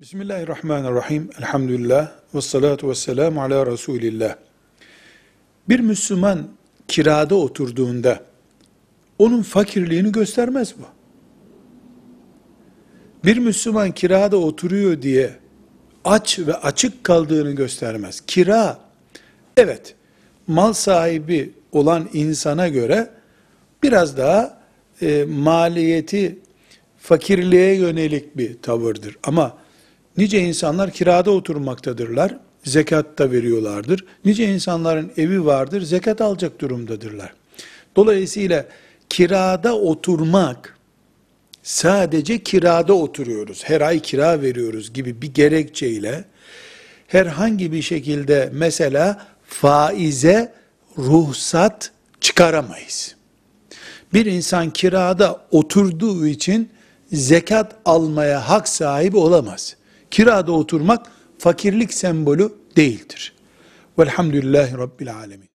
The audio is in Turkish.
Bismillahirrahmanirrahim. Elhamdülillah. Ve salatu ve selamu ala Resulillah. Bir Müslüman kirada oturduğunda onun fakirliğini göstermez bu. Bir Müslüman kirada oturuyor diye aç ve açık kaldığını göstermez. Kira, evet, mal sahibi olan insana göre biraz daha e, maliyeti fakirliğe yönelik bir tavırdır. Ama nice insanlar kirada oturmaktadırlar, zekat da veriyorlardır. Nice insanların evi vardır, zekat alacak durumdadırlar. Dolayısıyla kirada oturmak, sadece kirada oturuyoruz, her ay kira veriyoruz gibi bir gerekçeyle, herhangi bir şekilde mesela faize ruhsat çıkaramayız. Bir insan kirada oturduğu için zekat almaya hak sahibi olamaz. Kirada oturmak fakirlik sembolü değildir. Velhamdülillahi Rabbil Alemin.